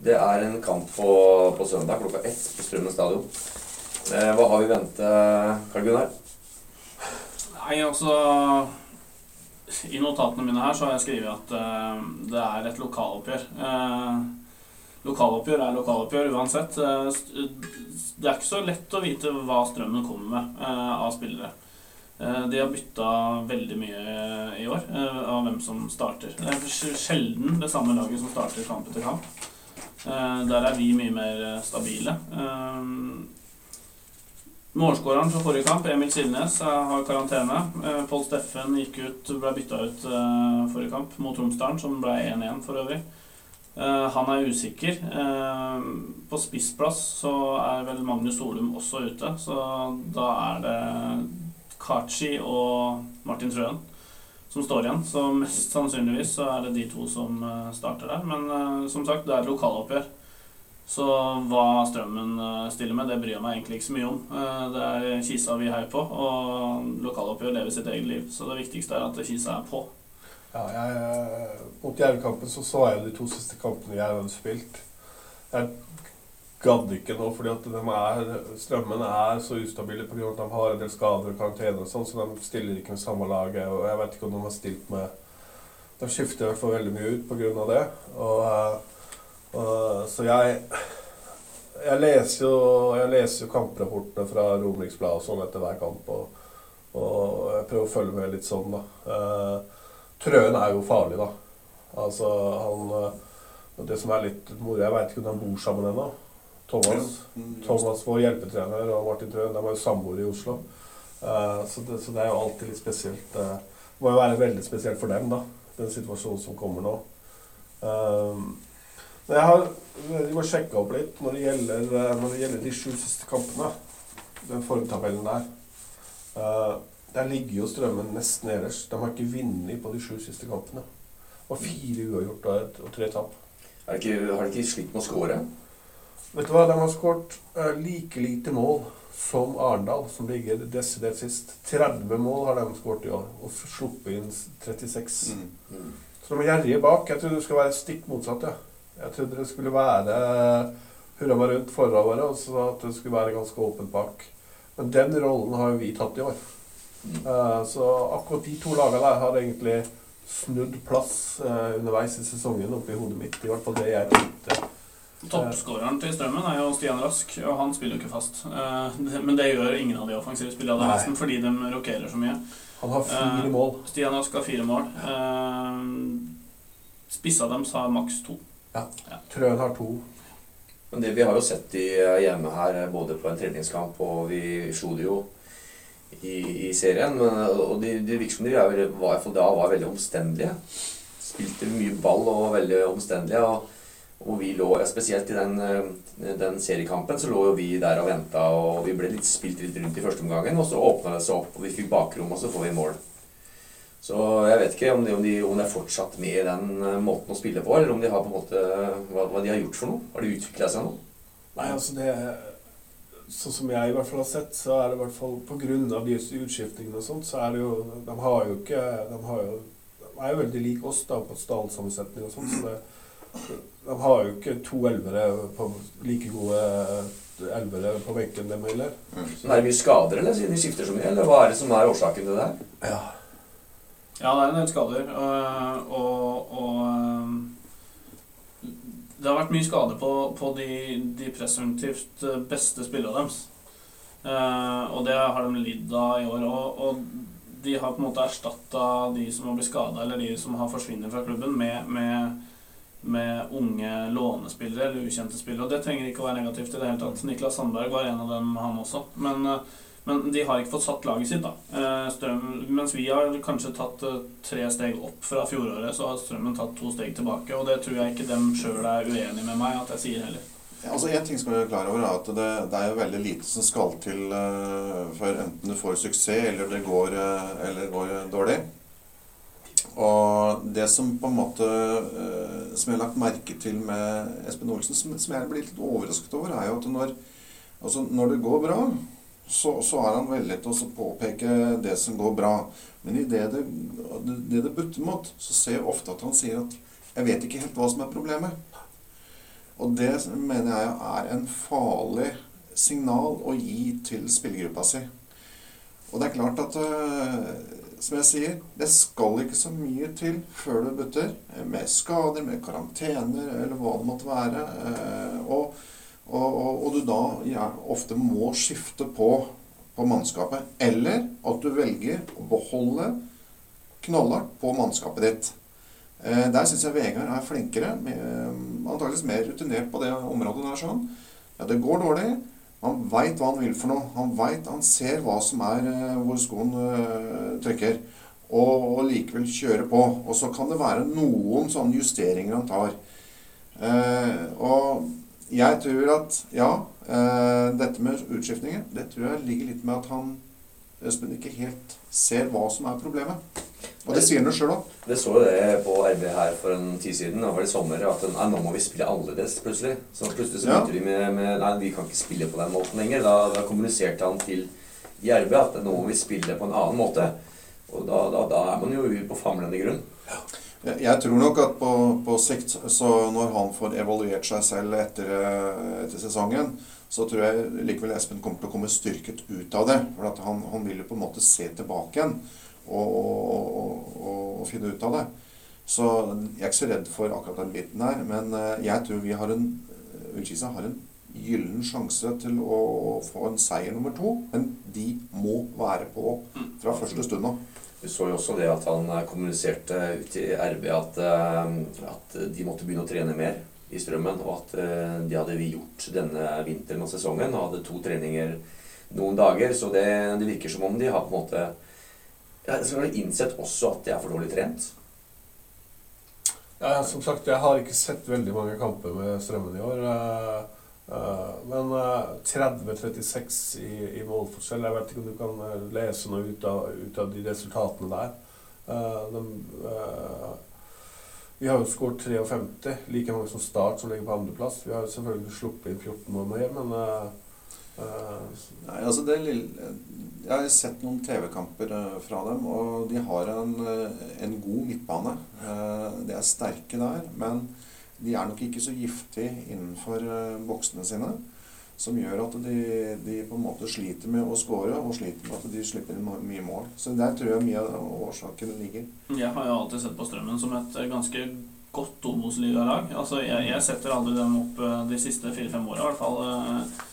Speaker 1: Det er en kamp på, på søndag klokka ett på Strømmen stadion. Hva har vi i vente, Karl Gunnar?
Speaker 4: Nei, altså I notatene mine her så har jeg skrevet at uh, det er et lokaloppgjør. Uh, lokaloppgjør er lokaloppgjør uansett. Uh, det er ikke så lett å vite hva Strømmen kommer med av spillere. De har bytta veldig mye i år av hvem som starter. Det er sjelden det samme laget som starter kamp etter kamp. der er vi mye mer stabile. Målskåreren fra forrige kamp, Emil Silnes, har karantene. Pål Steffen gikk ut, ble bytta ut forrige kamp mot Tromsdalen, som ble 1-1 for øvrig. Uh, han er usikker. På spissplass så er vel Magnus Solum også ute, så da er det Kachi og Martin Trøen som står igjen. Så mest sannsynligvis så er det de to som starter der. Men som sagt, det er lokaloppgjør. Så hva Strømmen stiller med, det bryr jeg meg egentlig ikke så mye om. Det er Kisa vi heier på, og lokaloppgjør lever sitt eget liv. Så det viktigste er at Kisa er på.
Speaker 2: Ja, jeg, eh, mot Jerv-kampen så så jeg de to siste kampene Jerv hadde spilt. Jeg gadd ikke nå, fordi at er, strømmen er så ustabile pga. at de har en del skader og karantene, og sånn, så de stiller ikke med samme laget. og Jeg vet ikke om de har stilt med De skifter i hvert fall veldig mye ut pga. det. Og, eh, så jeg jeg leser, jo, jeg leser jo kamprapportene fra Romeriksbladet og sånn etter hver kamp. Og, og, jeg prøver å følge med litt sånn, da. Uh, Trøen er jo farlig, da. Altså, han eh, Det som er litt moro Jeg veit ikke om de bor sammen ennå. Thomas, mm, Thomas, vår hjelpetrener, og Martin Trøen, de er jo samboere i Oslo. Uh, så, det, så, det, er jo alltid litt spesielt. Uh, det må jo være veldig spesielt for dem, da, den situasjonen som kommer nå. Uh, jeg har jeg må sjekke opp litt når det, gjelder, når det gjelder de sju siste kampene. Den formtabellen der. Der ligger jo Strømmen nesten nederst. De har ikke vunnet på de sju siste kampene. Og fire uavgjort og, tre tap.
Speaker 1: Har de ikke, ikke slitt med å skåre?
Speaker 2: Vet du hva, De har skåret uh, like lite mål som Arendal, som ligger desidert sist. 30 mål har de skåret i år, og sluppet inn 36. Mm. Mm. Så de er gjerrige bak. Jeg tror det skal være stikk motsatt. Ja. Jeg trodde det skulle være hurra meg rundt forover, og så at det skulle være ganske åpent bak. Men den rollen har jo vi tatt i år. Uh, så akkurat de to lagene der har egentlig snudd plass uh, underveis i sesongen oppi hodet mitt. I hvert fall det jeg tenkte.
Speaker 4: Toppskåreren til Strømmen er jo Stian Rask, og han spiller jo ikke fast. Men det gjør ingen av de offensive spillerne nesten, fordi de rokerer så mye.
Speaker 2: Han har fire mål.
Speaker 4: Stian Rask har fire mål. Spissa dem har maks to.
Speaker 2: Ja. Trøen har to.
Speaker 1: Men det vi har jo sett de hjemme her, både på en treningskamp og vi slo det jo i, i serien. Men, og de, de virker som de er, var, i da var veldig omstendelige. Spilte mye ball og var veldig omstendelige. Og, og vi lå, ja, Spesielt i den, eh, den seriekampen så lå jo vi der og venta, og vi ble litt spilt litt rundt i første omgangen. Og så åpna det seg opp, og vi fikk bakrom, og så får vi mål. Så jeg vet ikke om de, om de, om de er fortsatt med i den eh, måten å spille på, eller om de har på en måte hva, hva de har gjort for noe. Har de utvikla seg noe?
Speaker 2: Nei, altså det Sånn som jeg i hvert fall har sett, så er det i hvert fall av disse utskiftningene og sånt, så er det jo De har jo ikke De, har jo, de er jo veldig like oss da på stallsammensetning og sånn, så det, de har jo ikke to elvere på like gode elvere på benken, dem heller.
Speaker 3: Mm.
Speaker 1: Så er det mye skader, eller siden de skifter så mye? Eller hva er det som er årsaken til det her?
Speaker 2: Ja.
Speaker 4: Ja, det er en del skader. Og, Og, og øh, det har vært mye skade på, på de, de presumptivt øh, beste spillerne deres. Eh, og det har de lidd av i år. Og, og de har på en måte erstatta de som har blitt skada, eller de som har forsvunnet fra klubben, med, med, med unge lånespillere eller ukjente spillere. Og det trenger ikke å være negativt i det hele tatt. Niklas Sandberg var en av dem, han også. Men eh, men de har ikke fått satt laget sitt, da. Eh, Strøm, mens vi har kanskje tatt eh, tre steg opp fra fjoråret, så har Strømmen tatt to steg tilbake. Og det tror jeg ikke dem sjøl er uenig med meg at jeg sier heller.
Speaker 3: Ja, altså En ting som jeg er klar over, er at det, det er jo veldig lite som skal til uh, før enten du får suksess eller det går, uh, eller går dårlig. Og det som på en måte Som jeg har lagt merke til med Espen Olsen, som, som jeg blir litt overrasket over, er jo at når, altså når det går bra, så, så er han veldig til å påpeke det som går bra. Men i det det, det det butter mot, så ser jeg ofte at han sier at 'jeg vet ikke helt hva som er problemet'. Og det mener jeg er en farlig signal å gi til spillergruppa si. Og det er klart at, øh, som jeg sier, det skal ikke så mye til før det butter. Med skader, med karantener, eller hva det måtte være. øh, Og, og, og, og du da ja, ofte må skifte på, på mannskapet. Eller at du velger å beholde knallhardt på mannskapet ditt. Eh, Der syns jeg Vegard er flinkere, med, antakeligvis mer rutinert på det området der. sånn. Ja, det går dårlig. Han veit hva han vil for noe. Han vet, han ser hva som er eh, hvor skoen øh, trykker. Og, og likevel kjøre på. Og så kan det være noen sånne justeringer han tar. Eh, og jeg tror at ja, eh, dette med utskiftninger, det tror jeg ligger litt med at han Espen ikke helt ser hva som er problemet. Og det sier han jo sjøl òg.
Speaker 1: Det så jo det på RB her for en tid siden. Det var i sommer at nei, nå må vi spille annerledes plutselig. Så plutselig så
Speaker 3: Ja.
Speaker 1: vi med, med Nei, vi kan ikke spille på den måten lenger. Da, da kommuniserte han til i RB at nå må vi spille på en annen måte. Og da, da, da er man jo på famlende grunn.
Speaker 3: Jeg jeg tror nok at på, på sikt, så når han får evaluert seg selv etter, eh, etter sesongen, så tror jeg likevel Espen kommer til å komme styrket ut av det. For at han, han vil jo på en måte se tilbake igjen og, og, og, og, finne ut av det. Så jeg er ikke så redd for akkurat den biten der. Men eh, jeg tror vi har en Ullkisa har en gyllen sjanse til å få en seier nummer to. Men de må være på fra første stund av.
Speaker 1: Vi så jo også det at han eh, kommuniserte ut i RB at, eh, at de måtte begynne å trene mer i strømmen, og at det de hadde vi gjort denne vinteren og sesongen og hadde to treninger noen dager. Så det, det virker som om de har på en måte ja, så har innsett også at de er for dårlig trent.
Speaker 2: Ja, som sagt, jeg har ikke sett veldig mange kamper med Strømmen i år. Eh, eh, Men eh, 30-36 i, i målforskjell Jeg vet ikke om du kan eh, lese noe ut av, ut av de resultatene der. Eh, de, eh, vi har jo skåret 53, like mange som Start, som ligger på andreplass. Vi har selvfølgelig sluppet inn 14 mål mer, men eh, eh,
Speaker 3: Nei, altså det lille Jeg har sett noen TV-kamper eh, fra dem, og de har en, eh, en god midtbane. Uh, De er sterke der, men de er nok ikke så giftige innenfor eh, boksene sine. Som gjør at de, de på en måte sliter med å score, og sliter med at de slipper inn mye mål. Så der tror jeg mye av årsaken ligger.
Speaker 4: Jeg har jo alltid sett på Strømmen som et eh, ganske godt Obos-ligalag. Altså, jeg, jeg setter aldri dem opp eh, de siste fire-fem åra, i hvert fall.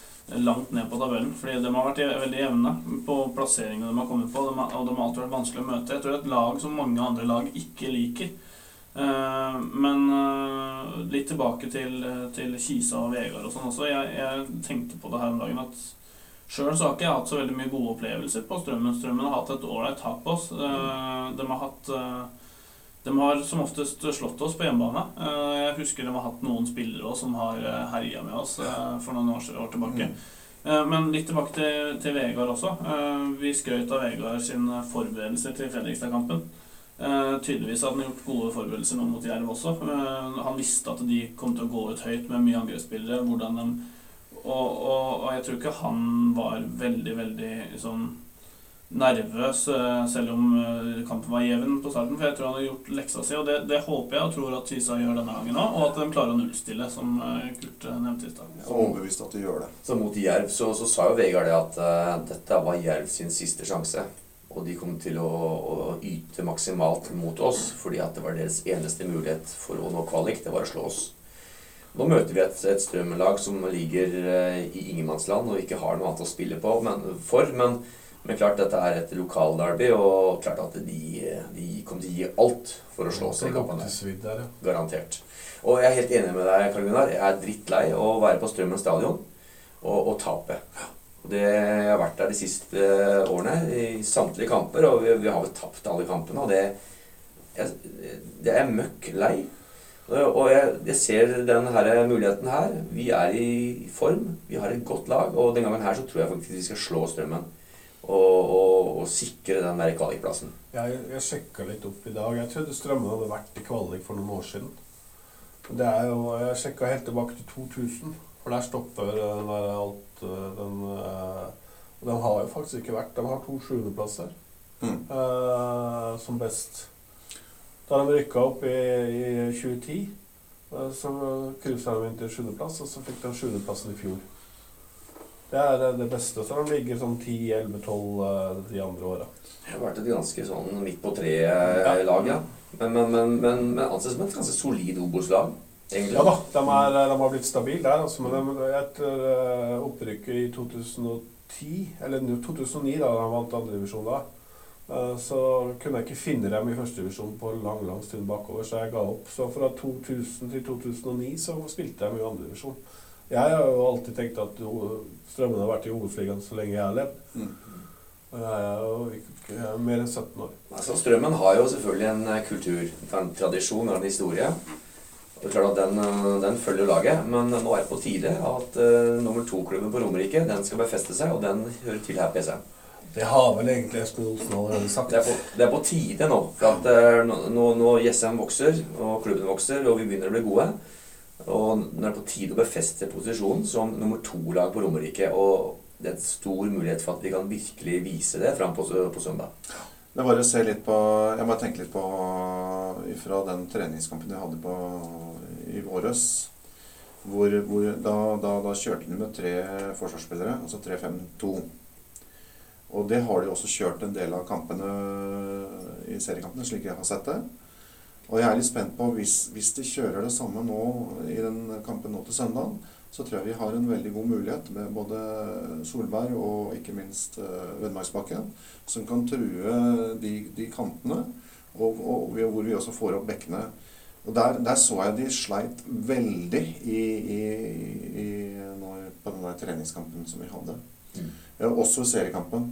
Speaker 4: Langt ned på tabellen. Fordi de har vært veldig jevne på plasseringene de har kommet på. Og de har alltid vært vanskelig å møte. Jeg tror det er et lag som mange andre lag ikke liker. Eh, men eh, litt tilbake til, til Kisa og Vegard og sånn også. Jeg, jeg tenkte på det her om dagen at Sjøl så har ikke jeg hatt så veldig mye gode opplevelser på Strømmen. Strømmen har hatt et ålreit tak på oss. Eh, De har hatt eh, De har som oftest slått oss på hjemmebane. Eh, Jeg husker de har hatt noen spillere også som har herja med oss eh, for noen år, tilbake. Eh, Men litt tilbake til, til Vegard også. Eh, Vi skrøt av Vegard sine forberedelser til Fredrikstad-kampen. Eh, tydeligvis hadde han gjort gode forberedelser nå mot Jerv også. Uh, han visste at de kom til å gå ut høyt med mye angrepsspillere. hvordan de og, og, og jeg tror ikke han var veldig, veldig sånn nervøs, uh, selv om kampen var jevn på starten. For jeg tror han har gjort leksa si, og det, det håper jeg og tror at Kisa gjør denne gangen òg. Og at de klarer å nullstille, som Kurt nevnte i stad.
Speaker 3: Er overbevist at de gjør det.
Speaker 1: Så mot Jerv så, så sa jo Vegard det at dette var Jerv sin siste sjanse. Og de kom til å, å yte maksimalt mot oss, fordi at det var deres eneste mulighet for å nå kvalik. Det var å slå oss. Nå møter vi et, et Strømmen-lag som ligger eh, i ingenmannsland og ikke har noe annet å spille på men, for. Men, men klart dette er et lokalderby, og klart at de, de kommer til å gi alt for å slå seg i
Speaker 2: kampen. Der.
Speaker 1: Garantert. Og jeg er helt enig med deg, Karl Gunnar. Jeg er drittlei å være på Strømmen stadion og, og tape. Det, jeg har vært der de siste eh, årene i samtlige kamper, og vi, vi har vel tapt alle kampene. Og det, jeg, det er møkk lei. Og jeg, jeg ser denne muligheten her. Vi er i form. Vi har et godt lag. Og den gangen her så tror jeg faktisk vi skal slå Strømmen. Og, og, og sikre den der kvalikplassen.
Speaker 2: Jeg, jeg sjekka litt opp i dag. Jeg trodde Strømmen hadde vært i kvalik for noen år siden. Det er jo, Jeg sjekka helt tilbake til 2000, for der stopper der alt øh, den, øh, Og den har jo faktisk ikke vært De har to sjuendeplasser
Speaker 3: Mm.
Speaker 2: øh, som best. Da de rykka opp i, i 2010, øh, så cruisa de inn til sjuendeplass, og så fikk de sjuendeplassen i fjor. Det er det beste. Så de ligger sånn 10-11-12 øh, de andre åra.
Speaker 1: Det har vært et ganske sånn midt på treet-lag, ja. Men, men, men, men, men anses som et ganske solid Obos-lag, egentlig.
Speaker 2: Ja da, de, er, de har blitt stabile der. Altså, men de, etter eh, opprykket i 2010, eller 2009, da de vant andredivisjon da, eh, så kunne jeg ikke finne dem i førstedivisjon på lang lang stund bakover, så jeg ga opp. Så fra 2000 til 2009 så spilte de i andredivisjon. Jeg har jo alltid tenkt at Strømmen har vært i Obos-ligaen så lenge jeg har levd.
Speaker 3: Mm.
Speaker 2: Jeg er jo er mer enn 17 år.
Speaker 1: Altså, Strømmen har jo selvfølgelig en eh, kultur, en tradisjon og en historie. Og det er klart at den, eh, den følger laget, men nå er det på tide at uh, nummer to-klubben på Romerike den skal befeste seg, og den hører til her på ESM.
Speaker 2: Det har vel egentlig Espen Olsen allerede sagt.
Speaker 1: Det er, på, det er på tide nå. For at uh, nå, nå Jessheim vokser, og klubben vokser, og vi begynner å bli gode. Og nå er det på tide å befeste posisjonen som nummer to-lag på Romerike. Og det er en stor mulighet for at vi kan virkelig vise det fram på, på søndag.
Speaker 3: Jeg bare ser litt på Jeg må tenke litt på fra den treningskampen jeg hadde på i våres. Hvor, hvor da, da, da kjørte de med tre forsvarsspillere, altså 3-5-2. Og det har de også kjørt en del av kampene i seriekampene, slik jeg har sett det. Og jeg er litt spent på hvis, hvis de kjører det samme nå i den kampen nå til søndag, så tror jeg vi har en veldig god mulighet med både Solberg og ikke minst Vennmarksbakken, som kan true de, de kantene, og, og vi- hvor vi også får opp bekkene. Og der, der så jeg de sleit veldig i, i, i, når, på den der treningskampen som vi hadde.
Speaker 1: Mm.
Speaker 3: Også seriekampen.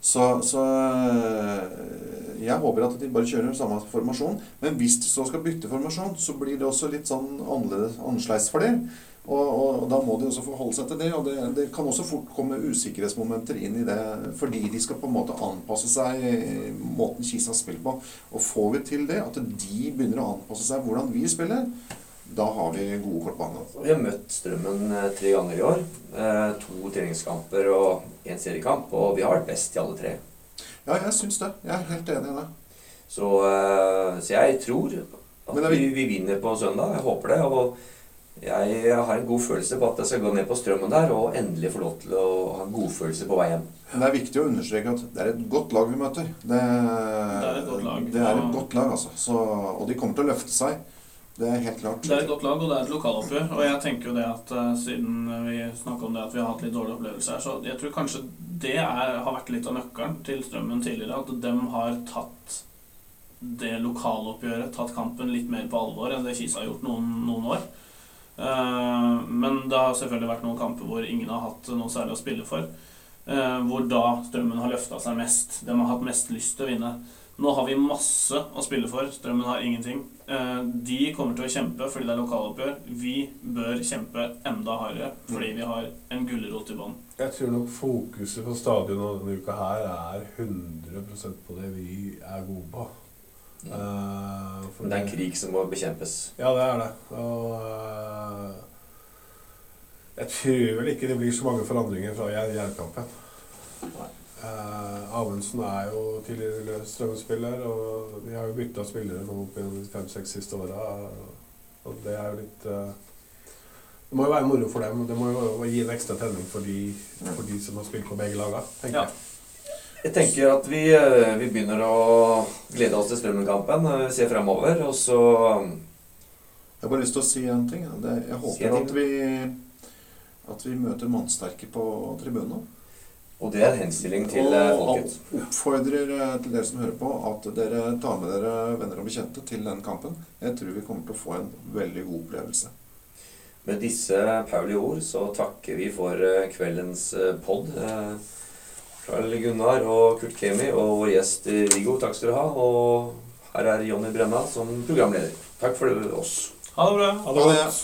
Speaker 3: Så, så øh, jeg håper at de bare kjører samme formasjon. Men hvis de så skal bytte formasjon, så blir det også litt sånn annerledes annerledes for dem. Og, og, da må de også forholde seg til det. Og det, det kan også fort komme usikkerhetsmomenter inn i det, fordi de skal på en måte anpasse seg eh, måten Kisa spiller på. Og får vi til det, at de begynner å anpasse seg hvordan vi spiller, da har vi gode kort på hånda.
Speaker 1: Vi har møtt Strømmen eh, tre ganger i år. Eh, to treningskamper og én seriekamp. Og vi har vært best i alle tre.
Speaker 3: Ja, jeg syns det. Jeg er helt enig i det.
Speaker 1: Så, så jeg tror at vi-
Speaker 3: vi
Speaker 1: vinner på søndag. Jeg håper det. Og jeg har en god følelse på at jeg skal gå ned på Strømmen der og endelig få lov til å ha en godfølelse på vei hjem.
Speaker 3: Det er viktig å understreke at det er et godt lag vi møter. Det,
Speaker 4: er et godt lag.
Speaker 3: Det er et godt lag, altså. Så, og de kommer til å løfte seg. Det er helt klart.
Speaker 4: Det er et godt lag, og det er et lokaloppgjør. Og jeg tenker jo det at eh, siden vi snakker om det at vi har hatt litt dårlige opplevelser her, så jeg tror kanskje det er, har vært litt av nøkkelen til Strømmen tidligere. At de har tatt det lokaloppgjøret, tatt kampen litt mer på alvor enn det Kisa har gjort noen, noen år. Eh, men det har selvfølgelig vært noen kamper hvor ingen har hatt noe særlig å spille for. Eh, hvor da Strømmen har løfta seg mest. De har hatt mest lyst til å vinne. Nå har vi masse å spille for. Strømmen har ingenting. Eh, de kommer til å kjempe fordi det er lokaloppgjør. Vi bør kjempe enda hardere fordi vi har en gulrot i bånn.
Speaker 2: Jeg tror nok fokuset på stadionet denne uka her er 100% på det vi er gode på.
Speaker 1: Mm.
Speaker 2: Eh, for
Speaker 1: Men det er en krig som må bekjempes.
Speaker 2: Ja, det er det. Og uh, jeg tror vel ikke det blir så mange forandringer fra Jernkampen. Uh, Amundsen er jo tidligere Strømmen-spiller, og vi har jo bytta spillere nå opp gjennom de fem-seks siste åra. Og det er jo litt eh, Det må jo være moro for dem. Det må jo gi en ekstra tenning for de, for de som har spilt på begge laga, tenker
Speaker 4: Ja.
Speaker 2: jeg.
Speaker 1: Jeg tenker at vi, eh, vi begynner å glede oss til Strømmen-kampen. eh, Se fremover, og så
Speaker 3: Jeg har bare lyst til å si en ting. jeg håper at vi, at vi møter mannsterke på tribunen.
Speaker 1: Og det er en henstilling til eh, folket.
Speaker 3: Og oppfordrer til dere som hører på, at dere tar med dere venner og bekjente til den kampen. Jeg tror vi kommer til å få en veldig god opplevelse.
Speaker 1: Med disse Pauli ord så takker vi for kveldens pod. Karl Gunnar og Kurt Kemi og vår gjest Viggo, takk skal dere ha. Og her er Jonny Brenna som programleder. Takk for oss.
Speaker 4: Ha det bra.
Speaker 2: Ha det godt.